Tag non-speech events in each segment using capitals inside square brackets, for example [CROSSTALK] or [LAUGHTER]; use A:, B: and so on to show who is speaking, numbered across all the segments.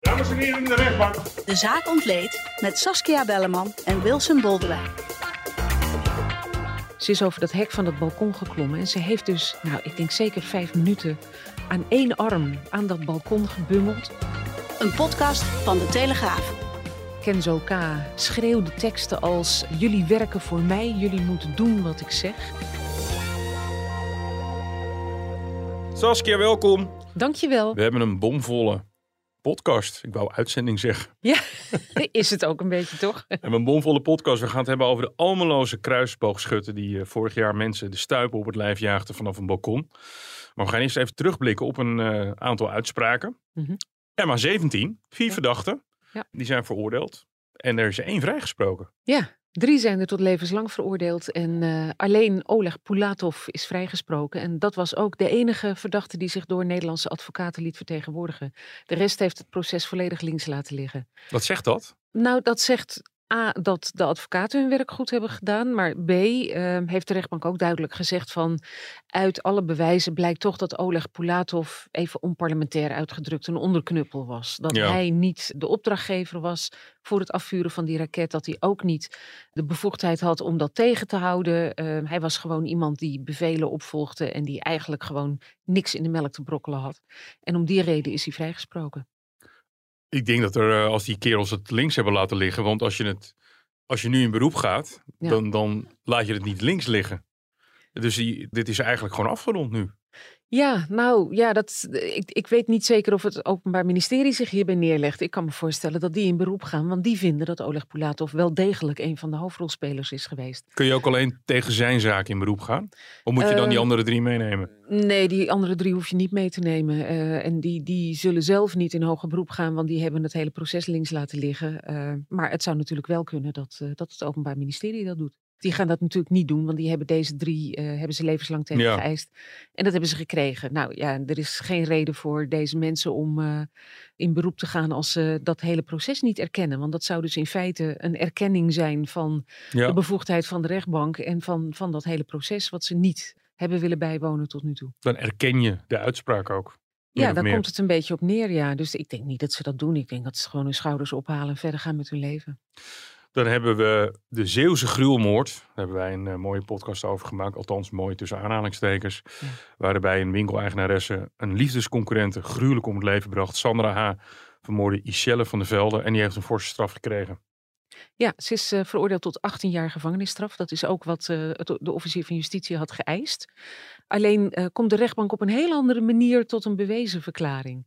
A: Dames en heren in de rechtbank.
B: De zaak ontleed met Saskia Belleman en Wilson Boldewijn.
C: Ze is over dat hek van het balkon geklommen en ze heeft dus, nou, ik denk zeker vijf minuten aan één arm aan dat balkon gebungeld.
B: Een podcast van De Telegraaf.
C: Kenzo K. schreeuwde teksten als: Jullie werken voor mij, jullie moeten doen wat ik zeg.
D: Saskia, welkom.
C: Dankjewel.
D: We hebben een bomvolle podcast. Ik wou uitzending zeggen.
C: Ja, [LAUGHS] is het ook een beetje toch?
D: We hebben een bomvolle podcast. We gaan het hebben over de almeloze kruisboogschutter die eh, vorig jaar mensen de stuipen op het lijf jaagden vanaf een balkon. Maar we gaan eerst even terugblikken op een eh, aantal uitspraken. Er maar 17, vier
C: Ja.
D: verdachten,
C: Ja.
D: die zijn veroordeeld. En er is één vrijgesproken.
C: Ja, drie zijn er tot levenslang veroordeeld en eh, alleen Oleg Pulatov is vrijgesproken. En dat was ook de enige verdachte die zich door Nederlandse advocaten liet vertegenwoordigen. De rest heeft het proces volledig links laten liggen.
D: Wat zegt dat?
C: Nou, dat zegt A, dat de advocaten hun werk goed hebben gedaan. Maar B, eh, heeft de rechtbank ook duidelijk gezegd van... uit alle bewijzen blijkt toch dat Oleg Pulatov, even onparlementair uitgedrukt, een onderknuppel was. Dat
D: Ja.
C: hij niet de opdrachtgever was voor het afvuren van die raket. Dat hij ook niet de bevoegdheid had om dat tegen te houden. Eh, hij was gewoon iemand die bevelen opvolgde en die eigenlijk gewoon niks in de melk te brokkelen had. En om die reden is hij vrijgesproken.
D: Ik denk dat er, eh, als die kerels het links hebben laten liggen, want als je, het, als je nu in beroep gaat,
C: Ja.
D: dan, dan laat je het niet links liggen. Dus die, dit is eigenlijk gewoon afgerond nu.
C: Ja, nou ja, dat, ik, ik weet niet zeker of het Openbaar Ministerie zich hierbij neerlegt. Ik kan me voorstellen dat die in beroep gaan, want die vinden dat Oleg Pulatov wel degelijk een van de hoofdrolspelers is geweest.
D: Kun je ook alleen tegen zijn zaak in beroep gaan? Of moet je dan die
C: Eh,
D: andere drie meenemen?
C: Nee, die andere drie hoef je niet mee te nemen. Eh, en die, die zullen zelf niet in hoger beroep gaan, want die hebben het hele proces links laten liggen. Eh, maar het zou natuurlijk wel kunnen dat, eh, dat het Openbaar Ministerie dat doet. Die gaan dat natuurlijk niet doen, want die hebben deze drie eh, hebben ze levenslang tegen
D: Ja.
C: geëist. En dat hebben ze gekregen. Nou ja, er is geen reden voor deze mensen om eh, in beroep te gaan als ze dat hele proces niet erkennen. Want dat zou dus in feite een erkenning zijn van de bevoegdheid van de rechtbank en van, van dat hele proces wat ze niet hebben willen bijwonen tot nu toe.
D: Dan erken je de uitspraak ook.
C: Ja, daar
D: meer.
C: komt het een beetje op neer, ja. Dus ik denk niet dat ze dat doen. Ik denk dat ze gewoon hun schouders ophalen en verder gaan met hun leven.
D: Dan hebben we de Zeeuwse gruwelmoord. Daar hebben wij een eh, mooie podcast over gemaakt. Althans, mooi tussen aanhalingstekens.
C: Ja.
D: Waarbij een winkeleigenaresse een liefdesconcurrente gruwelijk om het leven bracht. Sandra H. vermoorde Ischelle van der Velde. En die heeft een forse straf gekregen.
C: Ja, ze is eh, veroordeeld tot 18 jaar gevangenisstraf. Dat is ook wat eh, het- de officier van justitie had geëist. Alleen komt de rechtbank op een heel andere manier tot een bewezen verklaring.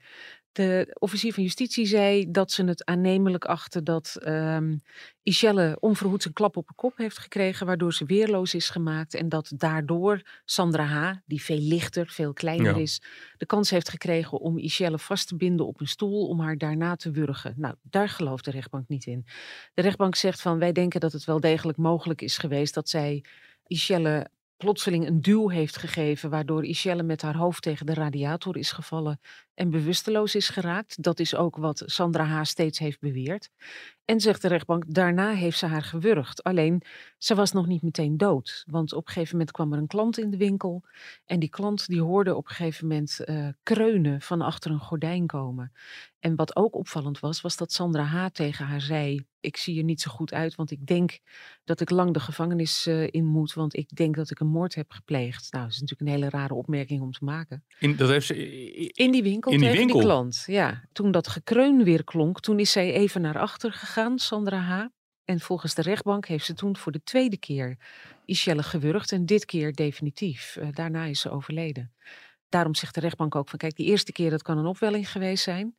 C: De officier van justitie zei dat ze het aannemelijk achten dat ehm Ischelle onverhoeds een klap op de kop heeft gekregen, waardoor ze weerloos is gemaakt. En dat daardoor Sandra H., die veel lichter, veel kleiner
D: Ja.
C: is, de kans heeft gekregen om Ischelle vast te binden op een stoel om haar daarna te wurgen. Nou, daar gelooft de rechtbank niet in. De rechtbank zegt van wij denken dat het wel degelijk mogelijk is geweest dat zij Ischelle plotseling een duw heeft gegeven, waardoor Ischelle met haar hoofd tegen de radiator is gevallen en bewusteloos is geraakt. Dat is ook wat Sandra H. steeds heeft beweerd. En zegt de rechtbank, daarna heeft ze haar gewurgd. Alleen, ze was nog niet meteen dood. Want op een gegeven moment kwam er een klant in de winkel. En die klant die hoorde op een gegeven moment eh, kreunen van achter een gordijn komen. En wat ook opvallend was, was dat Sandra H. tegen haar zei... ik zie er niet zo goed uit, want ik denk dat ik lang de gevangenis eh, in moet... want ik denk dat ik een moord heb gepleegd. Nou, dat is natuurlijk een hele rare opmerking om te maken.
D: In, dat heeft ze,
C: In die winkel
D: In die
C: tegen
D: winkel?
C: die klant, ja. Toen dat gekreun weer klonk, toen is zij even naar achter gegaan, Sandra H. En volgens de rechtbank heeft ze toen voor de tweede keer Ischelle gewurgd. En dit keer definitief. Eh, daarna is ze overleden. Daarom zegt de rechtbank ook van, kijk, die eerste keer dat kan een opwelling geweest zijn.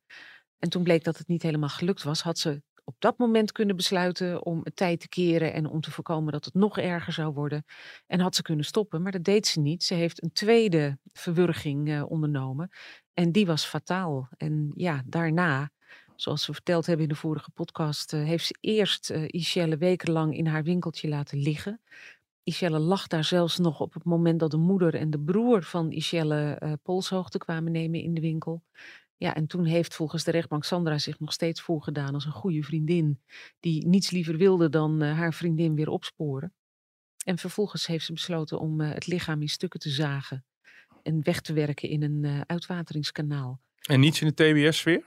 C: En toen bleek dat het niet helemaal gelukt was, had ze op dat moment kunnen besluiten om het tijd te keren en om te voorkomen dat het nog erger zou worden. En had ze kunnen stoppen, maar dat deed ze niet. Ze heeft een tweede verwurging eh, ondernomen en die was fataal. En ja, daarna Zoals we verteld hebben in de vorige podcast, eh, heeft ze eerst uh, Ishelle wekenlang in haar winkeltje laten liggen. Ishelle lag daar zelfs nog op het moment dat de moeder en de broer van Ishelle uh, polshoogte kwamen nemen in de winkel. Ja, en toen heeft volgens de rechtbank Sandra zich nog steeds voorgedaan als een goede vriendin. Die niets liever wilde dan haar vriendin weer opsporen. En vervolgens heeft ze besloten om het lichaam in stukken te zagen en weg te werken in een uh, uitwateringskanaal.
D: En niets in de TBS-sfeer?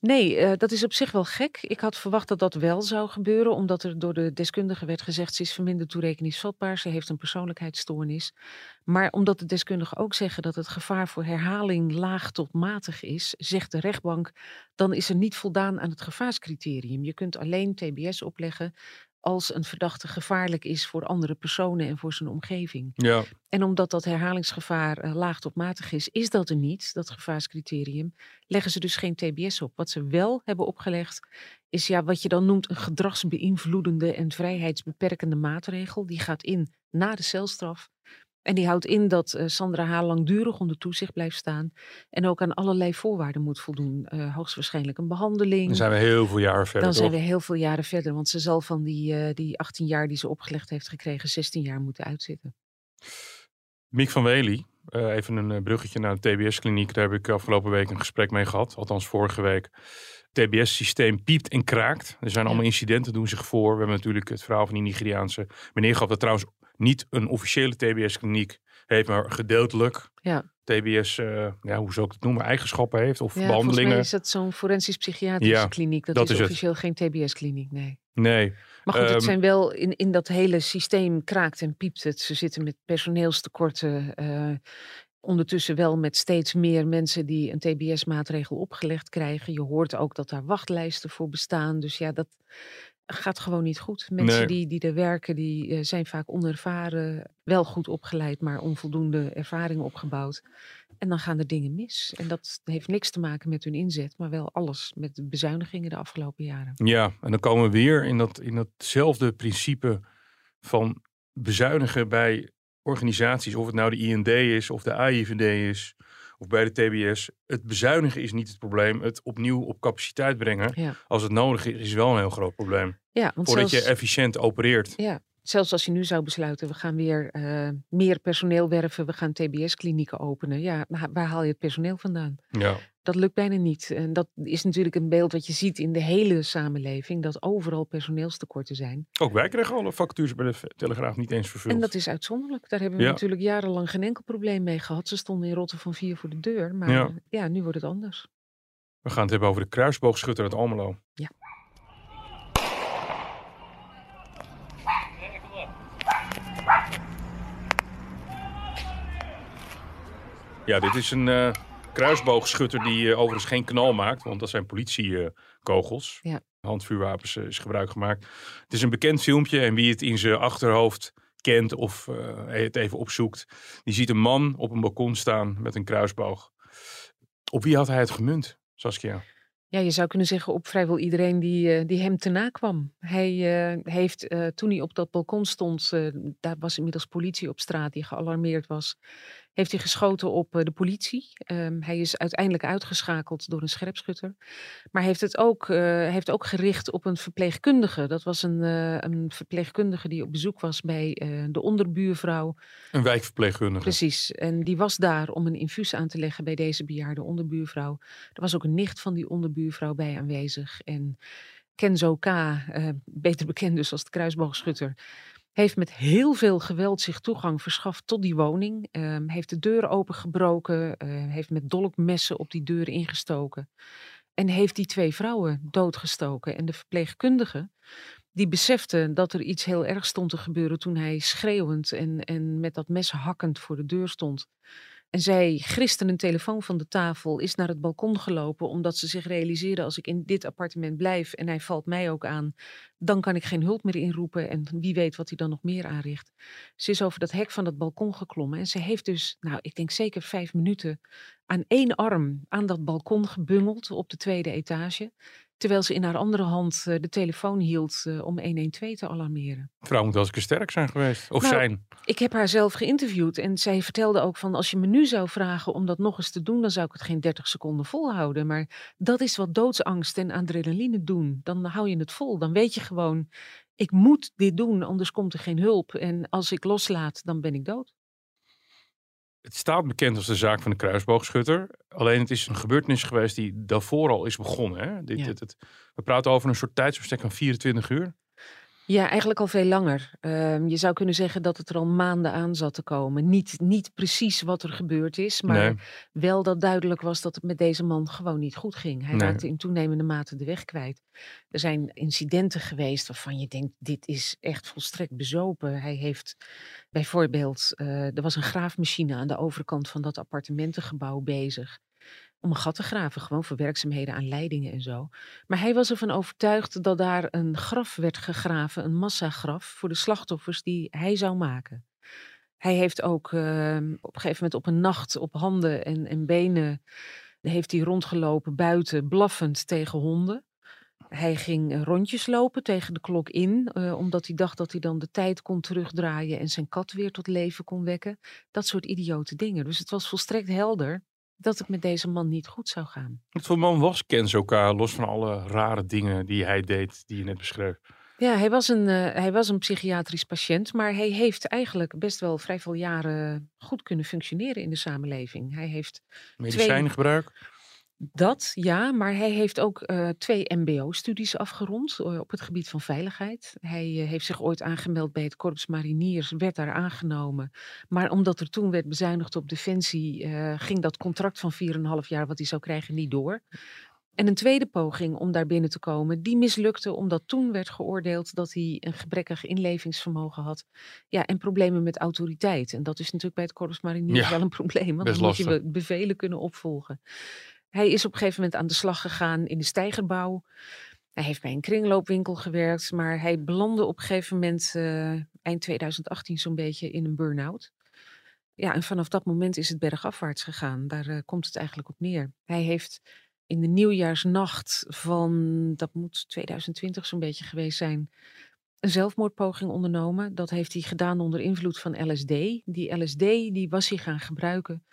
C: Nee, uh, dat is op zich wel gek. Ik had verwacht dat dat wel zou gebeuren, omdat er door de deskundige werd gezegd: ze is verminderd toerekeningsvatbaar, ze heeft een persoonlijkheidsstoornis. Maar omdat de deskundigen ook zeggen dat het gevaar voor herhaling laag tot matig is, zegt de rechtbank: dan is er niet voldaan aan het gevaarscriterium. Je kunt alleen TBS opleggen als een verdachte gevaarlijk is voor andere personen en voor zijn omgeving.
D: Ja.
C: En omdat dat herhalingsgevaar uh, laag tot matig is, is dat er niet, dat gevaarscriterium, leggen ze dus geen TBS op. Wat ze wel hebben opgelegd, is ja, wat je dan noemt een gedragsbeïnvloedende en vrijheidsbeperkende maatregel. Die gaat in na de celstraf. En die houdt in dat uh, Sandra H. langdurig onder toezicht blijft staan. En ook aan allerlei voorwaarden moet voldoen. Uh, hoogstwaarschijnlijk een behandeling.
D: Dan zijn we heel veel jaren verder.
C: Dan
D: toch?
C: zijn we heel veel jaren verder. Want ze zal van die, uh, die 18 jaar die ze opgelegd heeft gekregen, 16 jaar moeten uitzitten.
D: Miek van Wely, even een bruggetje naar de TBS-kliniek. Daar heb ik afgelopen week een gesprek mee gehad. Althans, vorige week. Het TBS-systeem piept en kraakt. Er zijn allemaal incidenten, doen zich voor. We hebben natuurlijk het verhaal van die Nigeriaanse meneer gehad. Dat trouwens niet een officiële TBS-kliniek heeft, maar gedeeltelijk
C: ja.
D: TBS, uh, ja, hoe zou ik het noemen, eigenschappen heeft of
C: ja,
D: behandelingen.
C: Mij is dat zo'n forensisch psychiatrische
D: Ja,
C: kliniek. Dat,
D: dat
C: is, officieel geen TBS-kliniek, nee.
D: Nee,
C: Maar goed, het
D: Ehm,
C: zijn wel in, in dat hele systeem kraakt en piept het. Ze zitten met personeelstekorten. eh, ondertussen wel met steeds meer mensen die een TBS-maatregel opgelegd krijgen. Je hoort ook dat daar wachtlijsten voor bestaan. Dus ja, dat gaat gewoon niet goed. Mensen
D: Nee.
C: die, die er werken, die eh, zijn vaak onervaren. Wel goed opgeleid, maar onvoldoende ervaring opgebouwd. En dan gaan er dingen mis. En dat heeft niks te maken met hun inzet, maar wel alles met de bezuinigingen de afgelopen jaren.
D: ja, en dan komen we weer in, dat, in datzelfde principe van bezuinigen bij organisaties. Of het nou de IND is, of de AIVD is, of bij de TBS. Het bezuinigen is niet het probleem. Het opnieuw op capaciteit brengen,
C: Ja,
D: als het nodig is, is wel een heel groot probleem.
C: ja want
D: Voordat
C: zelfs...
D: je efficiënt opereert.
C: Ja, zelfs als je nu zou besluiten, we gaan weer eh, meer personeel werven, we gaan TBS-klinieken openen. Ja, waar waar haal je het personeel vandaan?
D: Ja.
C: Dat lukt bijna niet. En dat is natuurlijk een beeld wat je ziet in de hele samenleving, dat overal personeelstekorten zijn.
D: Ook wij kregen alle vacatures bij de Telegraaf niet eens vervuld.
C: En dat is uitzonderlijk. Daar hebben we
D: Ja.
C: natuurlijk jarenlang geen enkel probleem mee gehad. Ze stonden in Rotten van vier voor de deur, maar
D: Ja.
C: ja. nu wordt het anders.
D: We gaan het hebben over de kruisboogschutter uit Almelo.
C: Ja.
D: Ja, dit is een eh, kruisboogschutter die eh, overigens geen knal maakt, want dat zijn politiekogels.
C: Ja.
D: Handvuurwapens eh, is gebruik gemaakt. Het is een bekend filmpje en wie het in zijn achterhoofd kent of eh, het even opzoekt, die ziet een man op een balkon staan met een kruisboog. Op wie had hij het gemunt, Saskia?
C: Ja, je zou kunnen zeggen op vrijwel iedereen die, die hem te na kwam. Hij heeft toen hij op dat balkon stond, daar was inmiddels politie op straat die gealarmeerd was, heeft hij geschoten op eh, de politie. Ehm, hij is uiteindelijk uitgeschakeld door een scherpschutter. Maar heeft het ook, eh, heeft ook gericht op een verpleegkundige. Dat was een, eh, een verpleegkundige die op bezoek was bij de onderbuurvrouw.
D: Een wijkverpleegkundige.
C: Precies. En die was daar om een infuus aan te leggen bij deze bejaarde onderbuurvrouw. Er was ook een nicht van die onderbuurvrouw bij aanwezig. En Kenzo K., beter bekend dus als de kruisboogschutter, heeft met heel veel geweld zich toegang verschaft tot die woning. Ehm, heeft de deur opengebroken, eh, heeft met dolkmessen op die deur ingestoken. En heeft die twee vrouwen doodgestoken. En de verpleegkundige, die besefte dat er iets heel ergs stond te gebeuren toen hij schreeuwend en, en met dat mes hakkend voor de deur stond. En zij griste een telefoon van de tafel, is naar het balkon gelopen, omdat ze zich realiseerde: als ik in dit appartement blijf en hij valt mij ook aan, dan kan ik geen hulp meer inroepen en wie weet wat hij dan nog meer aanricht. Ze is over dat hek van het balkon geklommen en ze heeft dus, nou, ik denk zeker vijf minuten aan één arm aan dat balkon gebungeld op de tweede etage. Terwijl ze in haar andere hand eh, de telefoon hield eh, om 112 te alarmeren.
D: Vrouw moet wel eens een keer sterk zijn geweest. Of
C: Nou,
D: zijn.
C: Ik heb haar zelf geïnterviewd en zij vertelde ook van als je me nu zou vragen om dat nog eens te doen, dan zou ik het geen 30 seconden volhouden. Maar dat is wat doodsangst en adrenaline doen. Dan hou je het vol. Dan weet je gewoon, ik moet dit doen, anders komt er geen hulp. En als ik loslaat, dan ben ik dood.
D: Het staat bekend als de zaak van de kruisboogschutter. Alleen het is een gebeurtenis geweest die daarvoor al is begonnen. Hè? Dit,
C: Ja.
D: dit- het- we praten over een soort tijdsbestek van 24 uur.
C: Ja, eigenlijk al veel langer. Ehm, je zou kunnen zeggen dat het er al maanden aan zat te komen. Niet, niet precies wat er gebeurd is, maar
D: Nee.
C: wel dat duidelijk was dat het met deze man gewoon niet goed ging. Hij
D: Nee.
C: raakte in toenemende mate de weg kwijt. Er zijn incidenten geweest waarvan je denkt, dit is echt volstrekt bezopen. Hij heeft bijvoorbeeld, eh, er was een graafmachine aan de overkant van dat appartementengebouw bezig. Om een gat te graven, gewoon voor werkzaamheden aan leidingen en zo. Maar hij was ervan overtuigd dat daar een graf werd gegraven, een massagraf, voor de slachtoffers die hij zou maken. Hij heeft ook eh, op een gegeven moment op een nacht op handen en, en benen heeft hij rondgelopen buiten, blaffend tegen honden. Hij ging rondjes lopen tegen de klok in, eh, omdat hij dacht dat hij dan de tijd kon terugdraaien en zijn kat weer tot leven kon wekken. Dat soort idiote dingen. Dus het was volstrekt helder dat het met deze man niet goed zou gaan.
D: Wat voor man was Kenzo K, los van alle rare dingen die hij deed, die je net beschreef?
C: Ja, hij was, een, eh, hij was een psychiatrisch patiënt, maar hij heeft eigenlijk best wel vrij veel jaren goed kunnen functioneren in de samenleving. Hij heeft
D: Medicijngebruik?
C: Dat, ja, maar hij heeft ook eh, twee MBO-studies afgerond eh, op het gebied van veiligheid. Hij eh, heeft zich ooit aangemeld bij het Korps Mariniers, werd daar aangenomen. Maar omdat er toen werd bezuinigd op defensie, ging dat contract van 4,5 jaar wat hij zou krijgen niet door. En een tweede poging om daar binnen te komen, die mislukte omdat toen werd geoordeeld dat hij een gebrekkig inlevingsvermogen had. Ja, en problemen met autoriteit. En dat is natuurlijk bij het Korps Mariniers
D: Ja,
C: wel een probleem, want dan moet je
D: lastig.
C: bevelen kunnen opvolgen. Hij is op een gegeven moment aan de slag gegaan in de stijgerbouw. Hij heeft bij een kringloopwinkel gewerkt, maar hij belandde op een gegeven moment eh, eind 2018 zo'n beetje in een burn-out. Ja, en vanaf dat moment is het bergafwaarts gegaan. Daar eh, komt het eigenlijk op neer. Hij heeft in de nieuwjaarsnacht van, dat moet 2020 zo'n beetje geweest zijn, een zelfmoordpoging ondernomen. Dat heeft hij gedaan onder invloed van LSD. Die LSD die was hij gaan gebruiken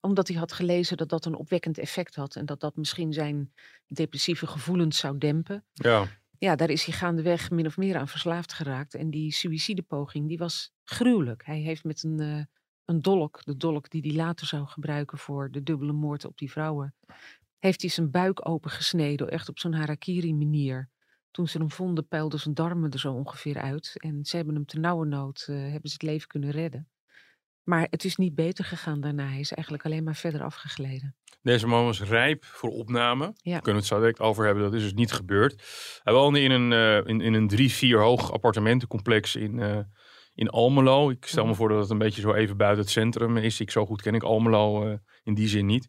C: omdat hij had gelezen dat dat een opwekkend effect had en dat dat misschien zijn depressieve gevoelens zou dempen.
D: Ja.
C: Ja, daar is hij gaandeweg min of meer aan verslaafd geraakt. En die suïcidepoging, die was gruwelijk. Hij heeft met een, eh, een dolk, de dolk die hij later zou gebruiken voor de dubbele moord op die vrouwen, heeft hij zijn buik opengesneden, echt op zo'n harakiri manier. Toen ze hem vonden, peilden zijn darmen er zo ongeveer uit. En ze hebben hem ternauwernood, eh hebben ze het leven kunnen redden. Maar het is niet beter gegaan daarna. Hij is eigenlijk alleen maar verder afgegleden.
D: Deze man was rijp voor opname.
C: Ja.
D: Daar kunnen we het zo direct over hebben. Dat is dus niet gebeurd. Hij woonde in een, eh, in, in een drie, vier hoog appartementencomplex in, eh, in Almelo. Ik stel me
C: Mhm.
D: voor dat het een beetje zo even buiten het centrum is. Ik zo goed ken ik Almelo eh, in die zin niet.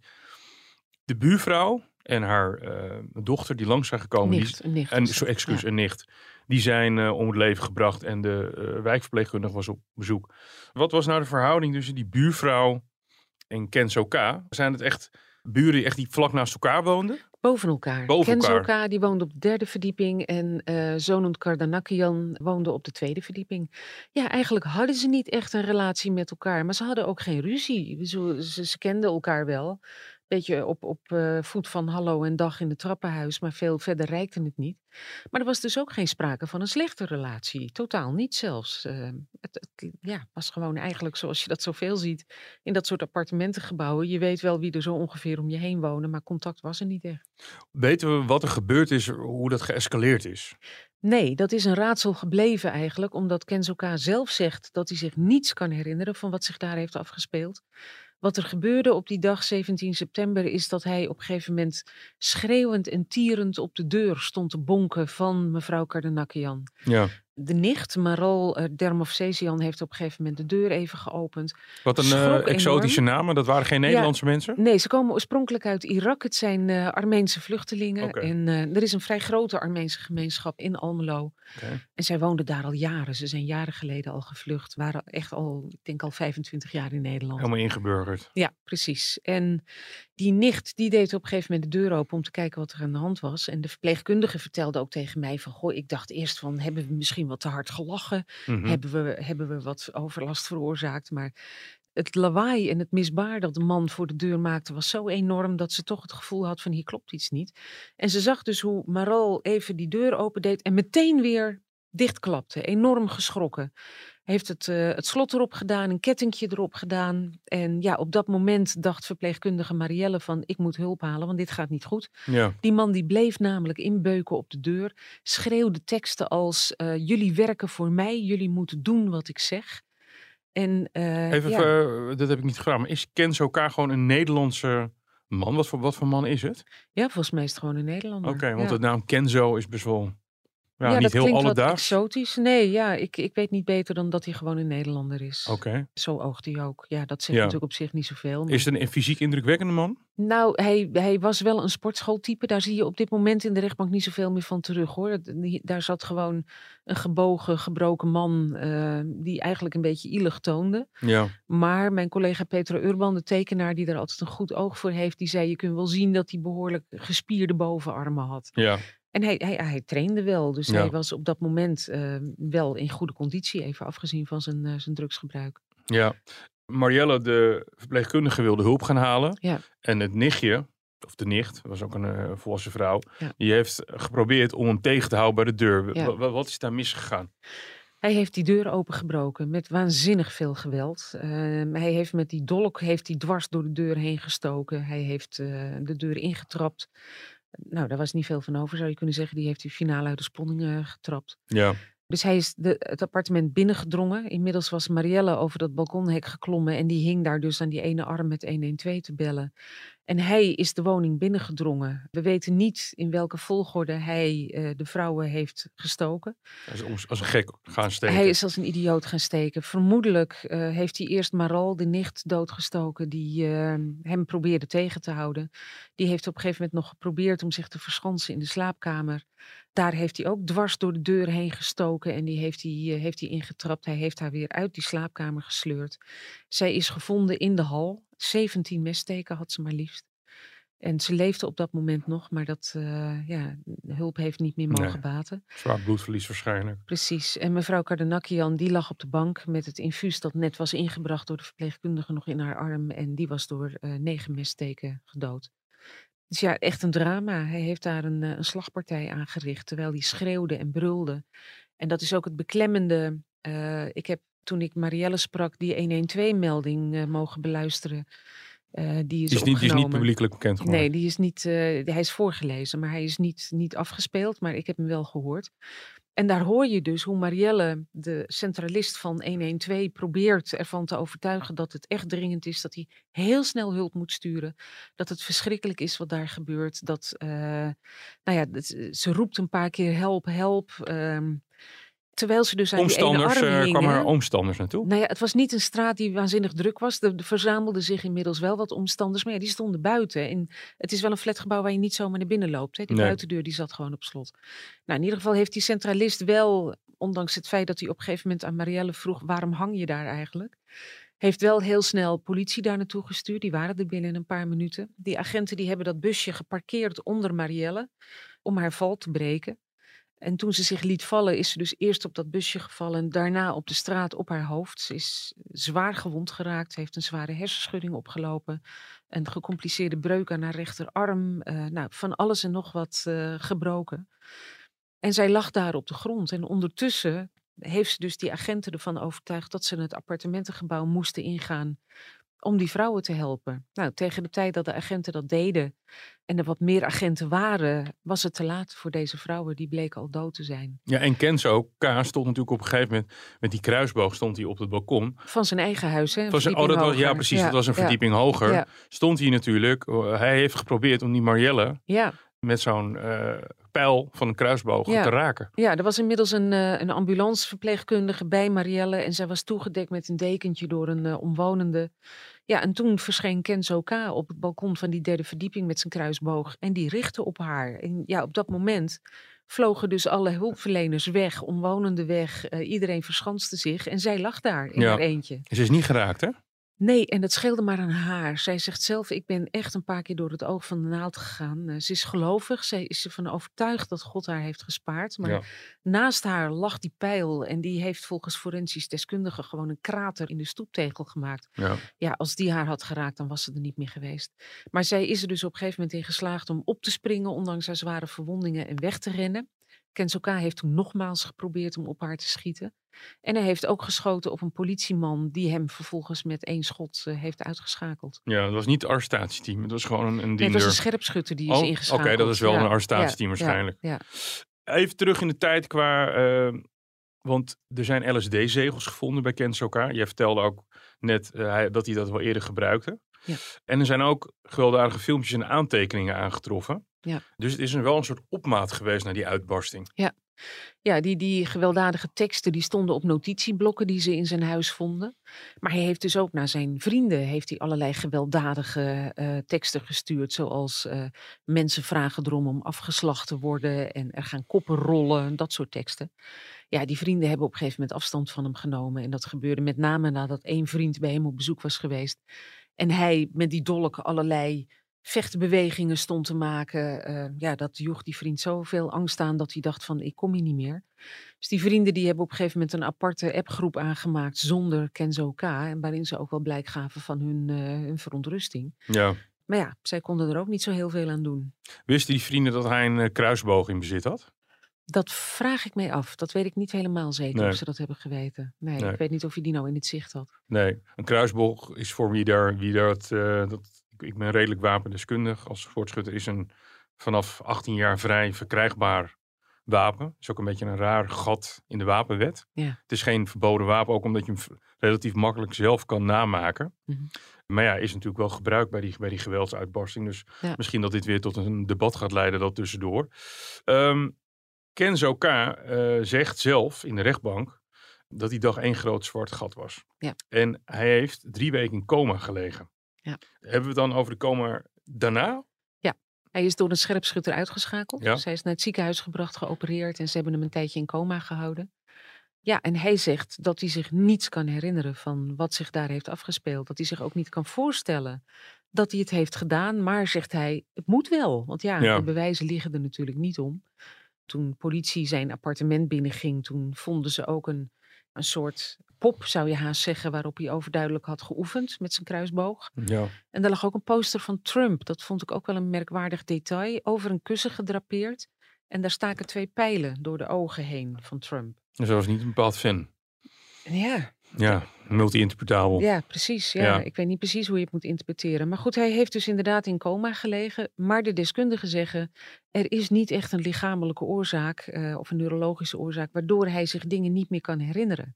D: De buurvrouw en haar eh, dochter die langs zijn gekomen. die-
C: Nicht,
D: en, zo, excuus,
C: ja.
D: een nicht. Die zijn eh, om het leven gebracht en de eh, wijkverpleegkundige was op bezoek. Wat was nou de verhouding tussen die buurvrouw en Kenzo K? Zijn het echt buren die echt die vlak naast elkaar woonden?
C: Boven elkaar.
D: Boven
C: Kenzo
D: elkaar.
C: K, die woonde op de derde verdieping en eh Zonund Kardanakian woonde op de tweede verdieping. Ja, eigenlijk hadden ze niet echt een relatie met elkaar, maar ze hadden ook geen ruzie. Ze, ze, ze kenden elkaar wel. Beetje op, op eh, voet van hallo en dag in het trappenhuis, maar veel verder reikte het niet. Maar er was dus ook geen sprake van een slechte relatie. Totaal niet zelfs. Eh, het, ja, was gewoon eigenlijk zoals je dat zoveel ziet in dat soort appartementengebouwen. Je weet wel wie er zo ongeveer om je heen wonen, maar contact was er niet echt.
D: Weten we wat er gebeurd is, hoe dat geëscaleerd is?
C: Nee, dat is een raadsel gebleven eigenlijk, omdat Kenzo K. zelf zegt dat hij zich niets kan herinneren van wat zich daar heeft afgespeeld. Wat er gebeurde op die dag 17 september is dat hij op een gegeven moment schreeuwend en tierend op de deur stond te bonken van mevrouw Kardanakian.
D: Ja.
C: De nicht, Maral uh, Dermovsesian, heeft op een gegeven moment de deur even geopend.
D: Wat een eh, exotische namen. Dat waren geen Nederlandse mensen?
C: Nee, ze komen oorspronkelijk uit Irak. Het zijn uh, Armeense vluchtelingen. En er is een vrij grote Armeense gemeenschap in Almelo. En zij woonden daar al jaren. Ze zijn jaren geleden al gevlucht. Waren echt al, ik denk al 25 jaar in Nederland.
D: Helemaal ingeburgerd.
C: Ja, precies. En die nicht, die deed op een gegeven moment de deur open om te kijken wat er aan de hand was. En de verpleegkundige vertelde ook tegen mij van, goh, ik dacht eerst van, hebben we misschien wat te hard gelachen?
D: Mhm.
C: Hebben, we, hebben we wat overlast veroorzaakt? Maar het lawaai en het misbaar dat de man voor de deur maakte was zo enorm dat ze toch het gevoel had van hier klopt iets niet. En ze zag dus hoe Maral even die deur opendeed en meteen weer dichtklapte. Enorm geschrokken. Heeft het, eh, het slot erop gedaan, een kettingje erop gedaan. En ja, op dat moment dacht verpleegkundige Marielle van ik moet hulp halen, want dit gaat niet goed.
D: Ja.
C: Die man die bleef namelijk inbeuken op de deur, schreeuwde teksten als eh, jullie werken voor mij, jullie moeten doen wat ik zeg. En, eh,
D: Even,
C: ja,
D: dat heb ik niet gevraagd, maar is Kenzo K gewoon een Nederlandse man? Wat voor, wat voor man is het?
C: ja, volgens mij is het gewoon een Nederlander.
D: Oké, want
C: ja.
D: de naam Kenzo is best wel ja,
C: Ja,
D: niet
C: dat
D: heel
C: klinkt wat
D: alledaags.
C: exotisch. Nee, ja, ik, ik weet niet beter dan dat hij gewoon een Nederlander is.
D: Oké.
C: Zo oogt hij ook. Ja, dat zegt
D: Ja.
C: natuurlijk op zich niet zoveel. maar-
D: Is het een fysiek indrukwekkende man?
C: Nou, hij, hij was wel een sportschooltype. Daar zie je op dit moment in de rechtbank niet zoveel meer van terug hoor. Daar zat gewoon een gebogen, gebroken man eh, die eigenlijk een beetje ielig toonde.
D: Ja.
C: Maar mijn collega Petra Urban, de tekenaar die er altijd een goed oog voor heeft, die zei je kunt wel zien dat hij behoorlijk gespierde bovenarmen had.
D: Ja.
C: En hij, hij, hij trainde wel, dus
D: Ja.
C: hij was op dat moment eh, wel in goede conditie, even afgezien van zijn, eh, zijn drugsgebruik.
D: Ja. Marielle, de verpleegkundige, wilde hulp gaan halen.
C: Ja.
D: En het nichtje, of de nicht, was ook een eh, volwassen vrouw,
C: Ja.
D: die heeft geprobeerd om hem tegen te houden bij de deur.
C: Ja.
D: Wa- wa- wat is daar misgegaan?
C: Hij heeft die deur opengebroken met waanzinnig veel geweld. Ehm, hij heeft met die dolk heeft hij dwars door de deur heen gestoken. Hij heeft eh, de deur ingetrapt. Nou, daar was niet veel van over, zou je kunnen zeggen. Die heeft hij finaal uit de sponning eh, getrapt.
D: Ja.
C: Dus hij is de, het appartement binnengedrongen. Inmiddels was Marielle over dat balkonhek geklommen. En die hing daar dus aan die ene arm met 112 te bellen. En hij is de woning binnengedrongen. We weten niet in welke volgorde hij eh, de vrouwen heeft gestoken.
D: Hij is als, een gek gaan steken.
C: Hij is als een idioot gaan steken. Vermoedelijk eh, heeft hij eerst Maral, de nicht, doodgestoken. Die eh, hem probeerde tegen te houden. Die heeft op een gegeven moment nog geprobeerd om zich te verschansen in de slaapkamer. Daar heeft hij ook dwars door de deur heen gestoken. En die heeft hij, eh, heeft hij ingetrapt. Hij heeft haar weer uit die slaapkamer gesleurd. Zij is gevonden in de hal. 17 messteken had ze maar liefst. En ze leefde op dat moment nog, maar dat, eh, ja, hulp heeft niet meer mogen
D: Nee.
C: baten.
D: Zwaar bloedverlies waarschijnlijk.
C: Precies. En mevrouw Kardanakian, die lag op de bank met het infuus dat net was ingebracht door de verpleegkundige nog in haar arm. En die was door eh, negen messteken gedood. Dus ja, echt een drama. Hij heeft daar een, eh, een slagpartij aangericht, terwijl hij schreeuwde en brulde. En dat is ook het beklemmende. Ik heb toen ik Marielle sprak, die 112-melding eh, mogen beluisteren. Eh, die is,
D: Die is, niet, die is niet publiekelijk bekend geworden.
C: Nee, die is niet, eh, hij is voorgelezen, maar hij is niet, niet afgespeeld. Maar ik heb hem wel gehoord. En daar hoor je dus hoe Marielle, de centralist van 112, probeert ervan te overtuigen dat het echt dringend is. Dat hij heel snel hulp moet sturen. Dat het verschrikkelijk is wat daar gebeurt. Dat, nou ja, dat- ze roept een paar keer help, help. ehm, terwijl ze dus aan die ene
D: Omstanders,
C: arm
D: eh, kwamen er omstanders naartoe.
C: Nou ja, het was niet een straat die waanzinnig druk was. Er er verzamelden zich inmiddels wel wat omstanders. Maar ja, die stonden buiten. En het is wel een flatgebouw waar je niet zomaar naar binnen loopt. Hè. Die
D: Nee.
C: buitendeur die zat gewoon op slot. Nou, in ieder geval heeft die centralist wel, ondanks het feit dat hij op een gegeven moment aan Marielle vroeg... waarom hang je daar eigenlijk? Heeft wel heel snel politie daar naartoe gestuurd. Die waren er binnen een paar minuten. Die agenten die hebben dat busje geparkeerd onder Marielle... om haar val te breken. En toen ze zich liet vallen, is ze dus eerst op dat busje gevallen en daarna op de straat op haar hoofd. Ze is zwaar gewond geraakt, heeft een zware hersenschudding opgelopen, een gecompliceerde breuk aan haar rechterarm, eh, nou, van alles en nog wat eh, gebroken. En zij lag daar op de grond en ondertussen heeft ze dus die agenten ervan overtuigd dat ze het appartementengebouw moesten ingaan om die vrouwen te helpen. Nou, tegen de tijd dat de agenten dat deden en er wat meer agenten waren, was het te laat voor deze vrouwen. Die bleken al dood te zijn.
D: Ja, en Kenzo K stond natuurlijk op een gegeven moment met die kruisboog stond hij op het balkon.
C: Van zijn eigen huis, hè?
D: Was een, oh, dat was, ja, precies. dat was een
C: ja,
D: verdieping hoger.
C: Ja,
D: Stond hij natuurlijk. eh, Hij heeft geprobeerd om die Marielle
C: ja,
D: met zo'n eh, pijl van een kruisboog
C: Ja.
D: te raken.
C: ja, er was inmiddels een, eh, een ambulanceverpleegkundige bij Marielle. En zij was toegedekt met een dekentje door een omwonende. Ja, en toen verscheen Kenzo K. op het balkon van die derde verdieping met zijn kruisboog. En die richtte op haar. En ja, op dat moment vlogen dus alle hulpverleners weg, omwonenden weg. eh, iedereen verschanste zich en zij lag daar in
D: Ja.
C: haar eentje.
D: Ze is niet geraakt, hè?
C: Nee, en dat scheelde maar aan haar. Zij zegt zelf, ik ben echt een paar keer door het oog van de naald gegaan. Uh, ze is gelovig, zij is ervan overtuigd dat God haar heeft gespaard. Maar
D: Ja.
C: naast haar lag die pijl en die heeft volgens forensisch deskundigen gewoon een krater in de stoeptegel gemaakt.
D: Ja.
C: Ja, als die haar had geraakt, dan was ze er niet meer geweest. Maar zij is er dus op een gegeven moment in geslaagd om op te springen, ondanks haar zware verwondingen, en weg te rennen. Kensoka heeft toen nogmaals geprobeerd om op haar te schieten. En hij heeft ook geschoten op een politieman die hem vervolgens met één schot eh, heeft uitgeschakeld.
D: ja, dat was niet het arrestatieteam. Het was gewoon een, een
C: Nee, het
D: diender.
C: was een scherpschutter die is
D: Oh,
C: ingeschakeld.
D: oké, dat is wel
C: Ja,
D: een arrestatieteam
C: ja,
D: waarschijnlijk.
C: Ja.
D: Even terug in de tijd qua... eh, want er zijn LSD-zegels gevonden bij Ken Soka. Jij vertelde ook net eh, hij- dat hij dat wel eerder gebruikte.
C: Ja.
D: En er zijn ook gewelddadige filmpjes en aantekeningen aangetroffen.
C: Ja.
D: Dus het is wel een soort opmaat geweest naar die uitbarsting.
C: Ja, die, die gewelddadige teksten die stonden op notitieblokken die ze in zijn huis vonden. Maar hij heeft dus ook naar zijn vrienden heeft hij allerlei gewelddadige eh, teksten gestuurd. Zoals eh, mensen vragen erom om afgeslacht te worden en er gaan koppen rollen, dat soort teksten. Ja, die vrienden hebben op een gegeven moment afstand van hem genomen. En dat gebeurde met name nadat één vriend bij hem op bezoek was geweest. En hij met die dolk allerlei vechtbewegingen stond te maken. eh, ja, dat joeg die vriend zoveel angst aan dat hij dacht van ik kom hier niet meer. Dus die vrienden die hebben op een gegeven moment een aparte appgroep aangemaakt zonder Kenzo K. En waarin ze ook wel blijk gaven van hun, eh, hun verontrusting.
D: Ja.
C: Maar ja, zij konden er ook niet zo heel veel aan doen.
D: Wisten die vrienden dat hij een eh, kruisboog in bezit had?
C: Dat vraag ik mij af. Dat weet ik niet helemaal zeker
D: Nee.
C: of ze dat hebben geweten. Nee,
D: Nee.
C: ik weet niet of je die nou in het zicht had.
D: Nee, een kruisboog is voor wie daar, wie dat, eh, dat ik, ben redelijk wapendeskundig. Als voortschutter is een vanaf 18 jaar vrij verkrijgbaar wapen. Het is ook een beetje een raar gat in de wapenwet.
C: Ja.
D: Het is geen verboden wapen, ook omdat je hem relatief makkelijk zelf kan namaken.
C: Mhm.
D: Maar ja, is natuurlijk wel gebruikt bij die, bij die geweldsuitbarsting. Dus
C: Ja.
D: misschien dat dit weer tot een debat gaat leiden, dat tussendoor. Ehm Kenzo K. eh, zegt zelf in de rechtbank dat die dag één groot zwart gat was.
C: Ja.
D: En hij heeft drie weken in coma gelegen.
C: Ja.
D: Hebben we het dan over de coma daarna?
C: Hij is door een scherpschutter uitgeschakeld.
D: Ja.
C: Dus hij is naar het ziekenhuis gebracht, geopereerd en ze hebben hem een tijdje in coma gehouden. Ja, en hij zegt dat hij zich niets kan herinneren van wat zich daar heeft afgespeeld. Dat hij zich ook niet kan voorstellen dat hij het heeft gedaan. Maar zegt hij, het moet wel. Want ja,
D: Ja.
C: de bewijzen liggen er natuurlijk niet om. Toen politie zijn appartement binnenging, toen vonden ze ook een, een soort pop, zou je haast zeggen, waarop hij overduidelijk had geoefend met zijn kruisboog.
D: Ja.
C: En daar lag ook een poster van Trump. Dat vond ik ook wel een merkwaardig detail. Over een kussen gedrapeerd. En daar staken twee pijlen door de ogen heen van Trump.
D: Dus hij was niet een bepaald fan.
C: Ja,
D: Ja, multi-interpretabel.
C: ja precies. Ja.
D: Ja.
C: Ik weet niet precies hoe je het moet interpreteren. Maar goed, hij heeft dus inderdaad in coma gelegen. Maar de deskundigen zeggen, er is niet echt een lichamelijke oorzaak eh, of een neurologische oorzaak, waardoor hij zich dingen niet meer kan herinneren.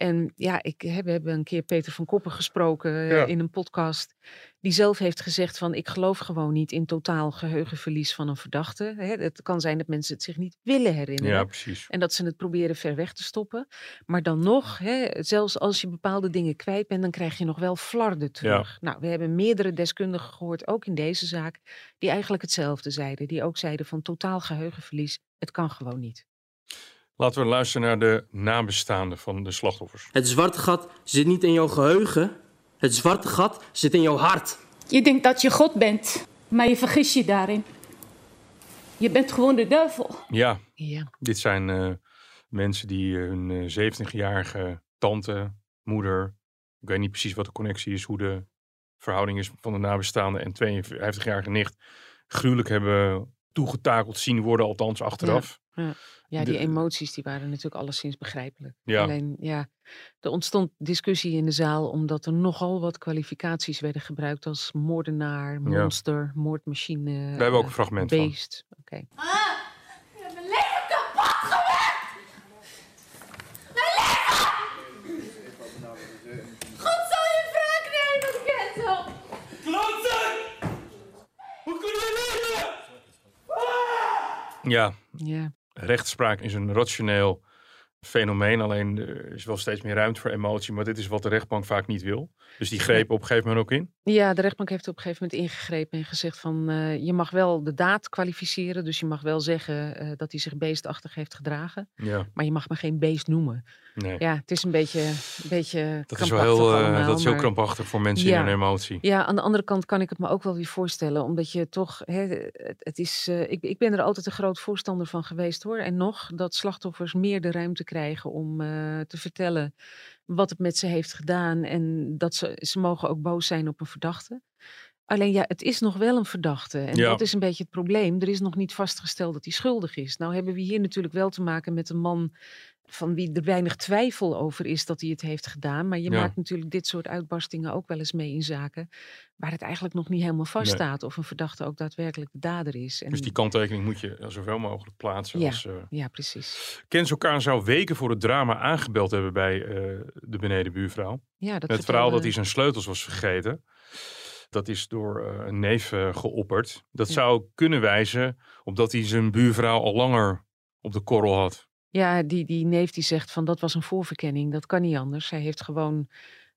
C: En ja, ik, we hebben een keer Peter van Koppen gesproken eh,
D: Ja.
C: in een podcast. Die zelf heeft gezegd van ik geloof gewoon niet in totaal geheugenverlies van een verdachte. Hè, het kan zijn dat mensen het zich niet willen herinneren.
D: Ja, precies.
C: En dat ze het proberen ver weg te stoppen. Maar dan nog, hè, zelfs als je bepaalde dingen kwijt bent, dan krijg je nog wel flarden terug. Nou, we hebben meerdere deskundigen gehoord, ook in deze zaak, die eigenlijk hetzelfde zeiden. Die ook zeiden van totaal geheugenverlies, het kan gewoon niet.
D: Laten we luisteren naar de nabestaanden van de slachtoffers.
A: Het zwarte gat zit niet in jouw geheugen. Het zwarte gat zit in jouw hart.
E: Je denkt dat je God bent, maar je vergis je daarin. Je bent gewoon de duivel.
D: Ja,
C: Ja,
D: dit zijn eh, mensen die eh, hun eh, 70-jarige tante, moeder, ik weet niet precies wat de connectie is, hoe de verhouding is van de nabestaanden en 52-jarige nicht, gruwelijk hebben toegetakeld zien worden, althans achteraf.
C: ja die
D: De-
C: emoties die waren natuurlijk alleszins begrijpelijk.
D: Ja.
C: Alleen, ja, er ontstond discussie in de zaal omdat er nogal wat kwalificaties werden gebruikt als moordenaar, monster, moordmachine,
D: Daar hebben we ook een
C: eh,
D: fragment van.
C: beest. Oké.
F: Je hebt mijn leven kapot gemaakt! Mijn leven! God zal je wraak nemen, Kenzo!
D: Ja,
C: Ja,
D: rechtspraak is een rationeel fenomeen. Alleen er is wel steeds meer ruimte voor emotie. Maar dit is wat de rechtbank vaak niet wil. Dus die greep op een gegeven moment ook in.
C: Ja, de rechtbank heeft op een gegeven moment ingegrepen en gezegd van eh, je mag wel de daad kwalificeren. Dus je mag wel zeggen eh, dat hij zich beestachtig heeft gedragen.
D: Ja,
C: Maar je mag me geen beest noemen.
D: nee.
C: Ja, het is een beetje, een beetje
D: dat is wel heel, eh,
C: allemaal,
D: dat is heel
C: maar-
D: krampachtig voor mensen
C: Ja.
D: in hun emotie.
C: Ja, aan de andere kant kan ik het me ook wel weer voorstellen. Omdat je toch, hè, het, het is, ik, ik ben er altijd een groot voorstander van geweest hoor. En nog, dat slachtoffers meer de ruimte krijgen om eh, te vertellen wat het met ze heeft gedaan. En dat ze, ze mogen ook boos zijn op een verdachte. Alleen ja, het is nog wel een verdachte. En
D: Ja.
C: dat is een beetje het probleem. Er is nog niet vastgesteld dat hij schuldig is. Nou hebben we hier natuurlijk wel te maken met een man van wie er weinig twijfel over is dat hij het heeft gedaan. Maar je
D: Ja.
C: maakt natuurlijk dit soort uitbarstingen ook wel eens mee in zaken waar het eigenlijk nog niet helemaal vaststaat of een verdachte ook daadwerkelijk de dader is. En,
D: Dus die kanttekening moet je zoveel mogelijk plaatsen.
C: Ja.
D: Als, eh
C: Ja, precies.
D: Kenzo Kaan zou weken voor het drama aangebeld hebben bij eh, de benedenbuurvrouw.
C: Ja, dat
D: Het verhaal dat hij zijn sleutels was vergeten. Dat is door eh, een neef eh, geopperd. Dat
C: Ja.
D: zou kunnen wijzen op dat hij zijn buurvrouw al langer op de korrel had.
C: Ja, die, die neef die zegt van dat was een voorverkenning. Dat kan niet anders. Zij heeft gewoon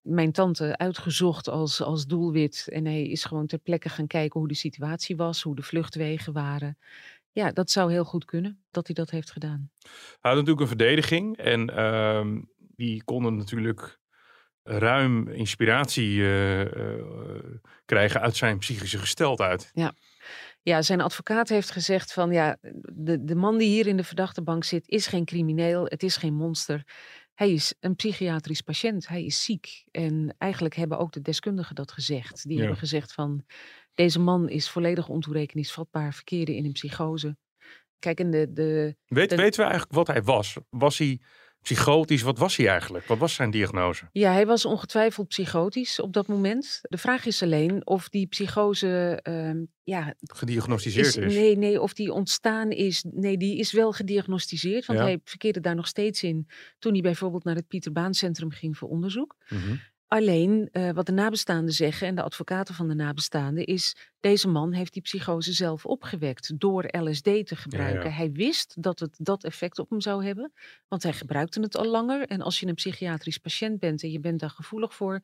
C: mijn tante uitgezocht als, als doelwit. En hij is gewoon ter plekke gaan kijken hoe de situatie was, hoe de vluchtwegen waren. Ja, dat zou heel goed kunnen dat hij dat heeft gedaan.
D: Hij had natuurlijk een verdediging. En ehm, die konden natuurlijk ruim inspiratie eh, eh, krijgen uit zijn psychische gesteldheid.
C: Ja, zijn advocaat heeft gezegd van ja, de, de man die hier in de verdachtebank zit is geen crimineel, het is geen monster. Hij is een psychiatrisch patiënt, hij is ziek. En eigenlijk hebben ook de deskundigen dat gezegd. Die
D: Ja.
C: hebben gezegd van deze man is volledig ontoerekeningsvatbaar, verkeerde in een psychose. Kijk, en de, de,
D: Weet,
C: De-
D: weten we eigenlijk wat hij was? Was hij psychotisch? Wat was hij eigenlijk? Wat was zijn diagnose?
C: Ja, hij was ongetwijfeld psychotisch op dat moment. De vraag is alleen of die psychose, ehm, ja,
D: Gediagnosticeerd is?
C: Nee, nee, of die ontstaan is. Nee, die is wel gediagnosticeerd, want
D: Ja.
C: hij verkeerde daar nog steeds in toen hij bijvoorbeeld naar het Pieterbaancentrum ging voor onderzoek.
D: Mhm.
C: Alleen eh, wat de nabestaanden zeggen en de advocaten van de nabestaanden is: deze man heeft die psychose zelf opgewekt door LSD te gebruiken. Hij wist dat het dat effect op hem zou hebben, want hij gebruikte het al langer. En als je een psychiatrisch patiënt bent en je bent daar gevoelig voor,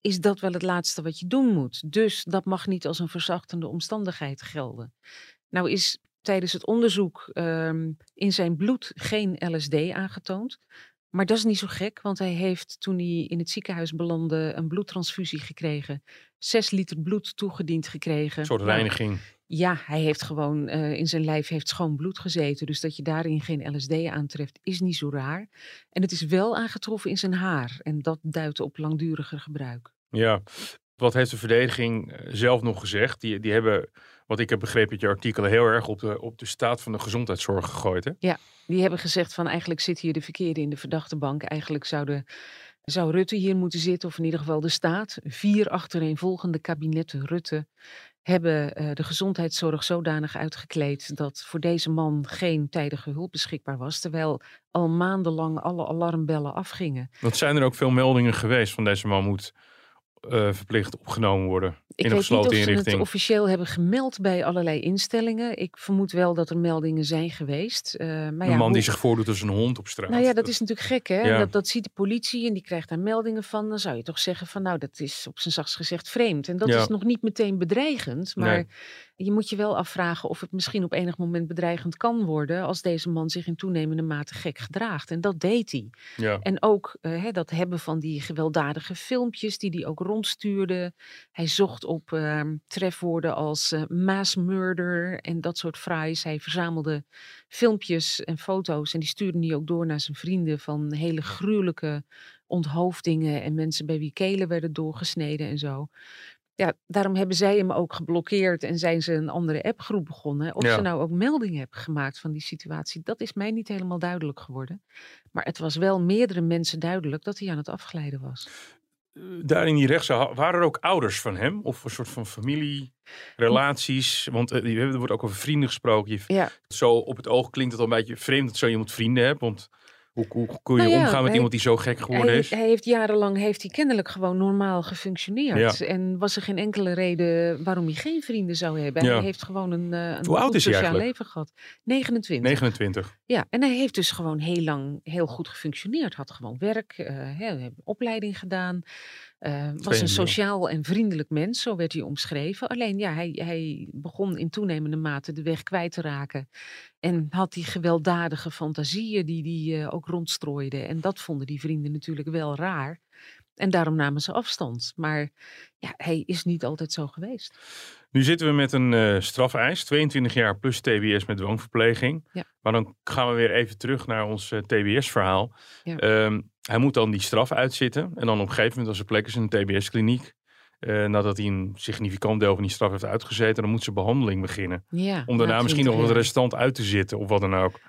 C: is dat wel het laatste wat je doen moet. Dus dat mag niet als een verzachtende omstandigheid gelden. Nou is tijdens het onderzoek ehm, in zijn bloed geen LSD aangetoond. Maar dat is niet zo gek, want hij heeft toen hij in het ziekenhuis belandde een bloedtransfusie gekregen. Zes liter bloed toegediend gekregen.
D: Een soort
C: Nou,
D: reiniging.
C: ja, hij heeft gewoon eh, in zijn lijf heeft schoon bloed gezeten. Dus dat je daarin geen LSD aantreft, is niet zo raar. En het is wel aangetroffen in zijn haar. En dat duidt op langduriger gebruik.
D: Ja. Wat heeft de verdediging eh, zelf nog gezegd? Die, die hebben, wat ik heb begrepen uit je artikelen, heel erg op de, op de staat van de gezondheidszorg gegooid. Hè?
C: Die hebben gezegd van eigenlijk zit hier de verkeerde in de verdachtebank. Eigenlijk zouden, zou Rutte hier moeten zitten, of in ieder geval de staat. Vier achtereenvolgende kabinetten Rutte hebben eh, de gezondheidszorg zodanig uitgekleed dat voor deze man geen tijdige hulp beschikbaar was. Terwijl al maandenlang alle alarmbellen afgingen.
D: Want zijn er ook veel meldingen geweest van deze man moet eh, verplicht opgenomen worden
C: Ik
D: in een
C: weet niet of
D: gesloten
C: ze het
D: inrichting?
C: officieel hebben gemeld bij allerlei instellingen. Ik vermoed wel dat er meldingen zijn geweest. eh, maar
D: een
C: ja,
D: man
C: hoe-
D: die zich voordoet als een hond op straat.
C: Nou ja, dat is natuurlijk gek, hè?
D: Ja.
C: Dat, dat ziet de politie en die krijgt daar meldingen van. Dan zou je toch zeggen van, nou, dat is op zijn zachtst gezegd vreemd. En dat
D: Ja.
C: is nog niet meteen bedreigend, maar
D: Nee.
C: je moet je wel afvragen of het misschien op enig moment bedreigend kan worden als deze man zich in toenemende mate gek gedraagt. En dat deed hij.
D: Ja.
C: En ook eh, hè, dat hebben van die gewelddadige filmpjes die hij ook rondstuurde. Hij zocht op ehm, trefwoorden als eh, mass murder en dat soort fraais. Hij verzamelde filmpjes en foto's en die stuurde hij ook door naar zijn vrienden van hele gruwelijke onthoofdingen en mensen bij wie kelen werden doorgesneden en zo. Ja, daarom hebben zij hem ook geblokkeerd en zijn ze een andere appgroep begonnen. Of
D: Ja.
C: ze nou ook meldingen hebben gemaakt van die situatie, dat is mij niet helemaal duidelijk geworden. Maar het was wel meerdere mensen duidelijk dat hij aan het afglijden was.
D: Eh, Daar in die rechtszaal, waren er ook ouders van hem? Of een soort van familie, relaties? Want je- er wordt ook over vrienden gesproken. Je-
C: Ja,
D: Zo op het oog klinkt het al een beetje vreemd dat zo iemand vrienden hebt. Want Hoe, hoe kun je
C: Nou ja,
D: omgaan met
C: hij-
D: iemand die zo gek geworden
C: Hij,
D: is?
C: hij heeft jarenlang heeft hij kennelijk gewoon normaal gefunctioneerd. En was er geen enkele reden waarom hij geen vrienden zou hebben.
D: Ja.
C: Hij heeft gewoon een, eh, een
D: Hoe oud is hij
C: sociaal leven gehad. 29.
D: 29.
C: Ja, en hij heeft dus gewoon heel lang heel goed gefunctioneerd. Had gewoon werk, een opleiding gedaan. Eh, was een sociaal en vriendelijk mens, zo werd hij omschreven. Alleen ja, hij, hij begon in toenemende mate de weg kwijt te raken. En had die gewelddadige fantasieën die hij eh, ook rondstrooide. En dat vonden die vrienden natuurlijk wel raar. En daarom namen ze afstand. Maar ja, hij is niet altijd zo geweest.
D: Nu zitten we met een eh strafeis, 22 jaar plus TBS met dwangverpleging.
C: Ja.
D: Maar dan gaan we weer even terug naar ons eh, TBS-verhaal.
C: Ja.
D: Ehm, hij moet dan die straf uitzitten. En dan op een gegeven moment, als er plek is in een TBS-kliniek, eh, nadat hij een significant deel van die straf heeft uitgezeten, dan moet zijn behandeling beginnen.
C: Ja,
D: Om daarna
C: na
D: misschien nog
C: 20
D: wat restant uit te zitten of wat dan ook.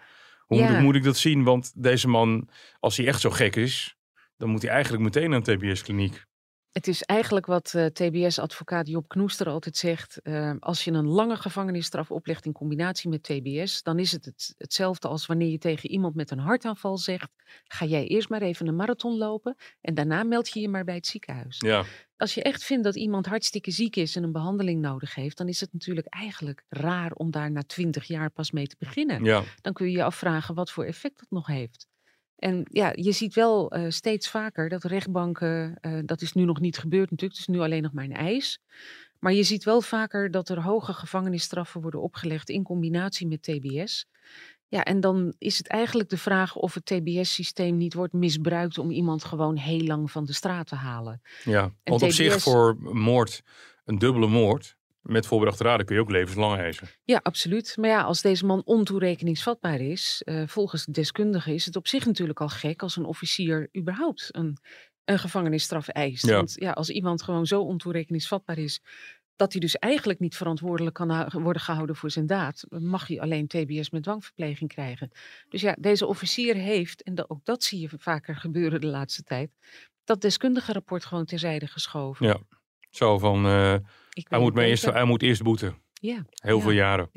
D: Hoe moet, ik- moet ik dat zien? Want deze man, als hij echt zo gek is, dan moet hij eigenlijk meteen naar een TBS-kliniek.
C: Het is eigenlijk wat eh, TBS-advocaat Job Knoester altijd zegt. eh, als je een lange gevangenisstraf oplegt in combinatie met TBS, dan is het, het hetzelfde als wanneer je tegen iemand met een hartaanval zegt: ga jij eerst maar even een marathon lopen en daarna meld je je maar bij het ziekenhuis.
D: Ja,
C: Als je echt vindt dat iemand hartstikke ziek is en een behandeling nodig heeft, dan is het natuurlijk eigenlijk raar om daar na twintig jaar pas mee te beginnen
D: ja.
C: dan kun je je afvragen wat voor effect dat nog heeft. En ja, je ziet wel eh, steeds vaker dat rechtbanken, eh, dat is nu nog niet gebeurd natuurlijk, het is nu alleen nog maar een eis. Maar je ziet wel vaker dat er hoge gevangenisstraffen worden opgelegd in combinatie met TBS. Ja, en dan is het eigenlijk de vraag of het TBS-systeem niet wordt misbruikt om iemand gewoon heel lang van de straat te halen.
D: ja. Want op zich voor moord, een dubbele moord, met voorbedachte raden kun je ook levenslang eisen.
C: Ja, absoluut. Maar ja, als deze man ontoerekeningsvatbaar is, eh, volgens de deskundigen is het op zich natuurlijk al gek als een officier überhaupt een, een gevangenisstraf eist.
D: Ja.
C: Want ja, als iemand gewoon zo ontoerekeningsvatbaar is, dat hij dus eigenlijk niet verantwoordelijk kan worden gehouden voor zijn daad, mag hij alleen TBS met dwangverpleging krijgen. Dus ja, deze officier heeft, en ook dat zie je vaker gebeuren de laatste tijd, dat deskundige rapport gewoon terzijde geschoven.
D: Ja. Zo van, eh,
C: Ik
D: hij, moet eerst, hij moet eerst boeten.
C: Ja,
D: Heel
C: Ja.
D: veel jaren.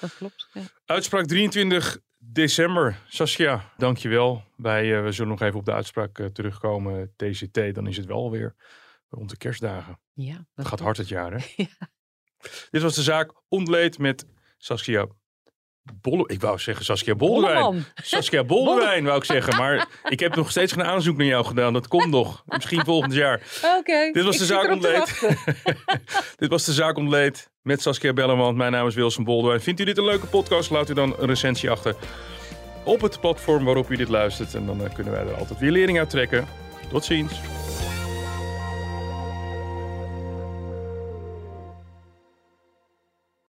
C: dat klopt. Ja.
D: Uitspraak 23 december. Saskia, dankjewel. Wij, eh, we zullen nog even op de uitspraak eh, terugkomen. TCT, dan is het wel weer rond de kerstdagen.
C: Ja,
D: Het
C: dat
D: gaat hard het jaar, hè? [LAUGHS]
C: Ja.
D: Dit was de zaak Ontleed met Saskia Bolle... Ik wou zeggen Saskia Boldewijn.
C: Bolleman.
D: Saskia Boldewijn, wou ik zeggen. Maar ik heb nog steeds geen aanzoek naar jou gedaan. Dat komt nog. Misschien volgend jaar.
C: Oké.
D: Dit was de zaak ontleed. [LAUGHS] Dit was de zaak ontleed met Saskia Bellerman. Mijn naam is Wilson Boldewijn. Vindt u dit een leuke podcast? Laat u dan een recensie achter op het platform waarop u dit luistert. En dan eh, kunnen wij er altijd weer lering uit trekken. Tot ziens.